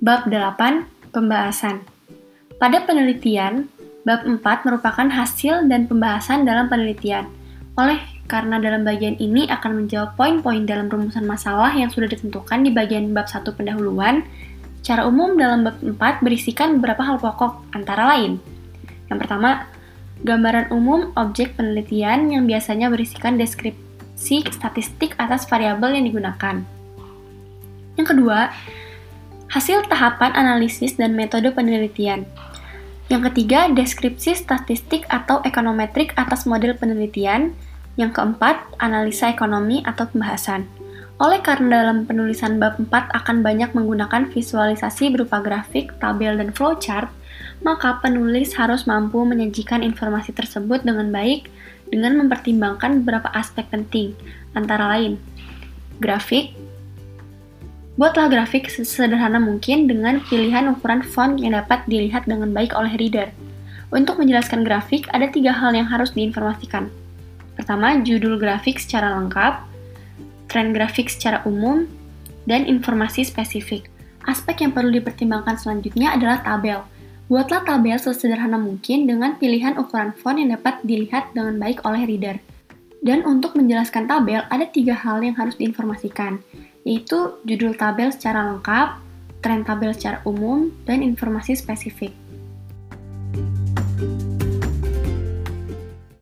Bab 8. Pembahasan Pada penelitian, bab 4 merupakan hasil dan pembahasan dalam penelitian. Oleh karena dalam bagian ini akan menjawab poin-poin dalam rumusan masalah yang sudah ditentukan di bagian bab 1 pendahuluan, secara umum dalam bab 4 berisikan beberapa hal pokok, antara lain. Yang pertama, gambaran umum objek penelitian yang biasanya berisikan deskripsi statistik atas variabel yang digunakan. Yang kedua, hasil tahapan analisis dan metode penelitian. Yang ketiga, deskripsi statistik atau ekonometrik atas model penelitian. Yang keempat, analisa ekonomi atau pembahasan. Oleh karena dalam penulisan bab 4 akan banyak menggunakan visualisasi berupa grafik, tabel, dan flowchart, maka penulis harus mampu menyajikan informasi tersebut dengan baik dengan mempertimbangkan beberapa aspek penting, antara lain grafik, Buatlah grafik sesederhana mungkin dengan pilihan ukuran font yang dapat dilihat dengan baik oleh reader. Untuk menjelaskan grafik, ada tiga hal yang harus diinformasikan. Pertama, judul grafik secara lengkap, tren grafik secara umum, dan informasi spesifik. Aspek yang perlu dipertimbangkan selanjutnya adalah tabel. Buatlah tabel sesederhana mungkin dengan pilihan ukuran font yang dapat dilihat dengan baik oleh reader. Dan untuk menjelaskan tabel, ada tiga hal yang harus diinformasikan yaitu judul tabel secara lengkap, tren tabel secara umum, dan informasi spesifik.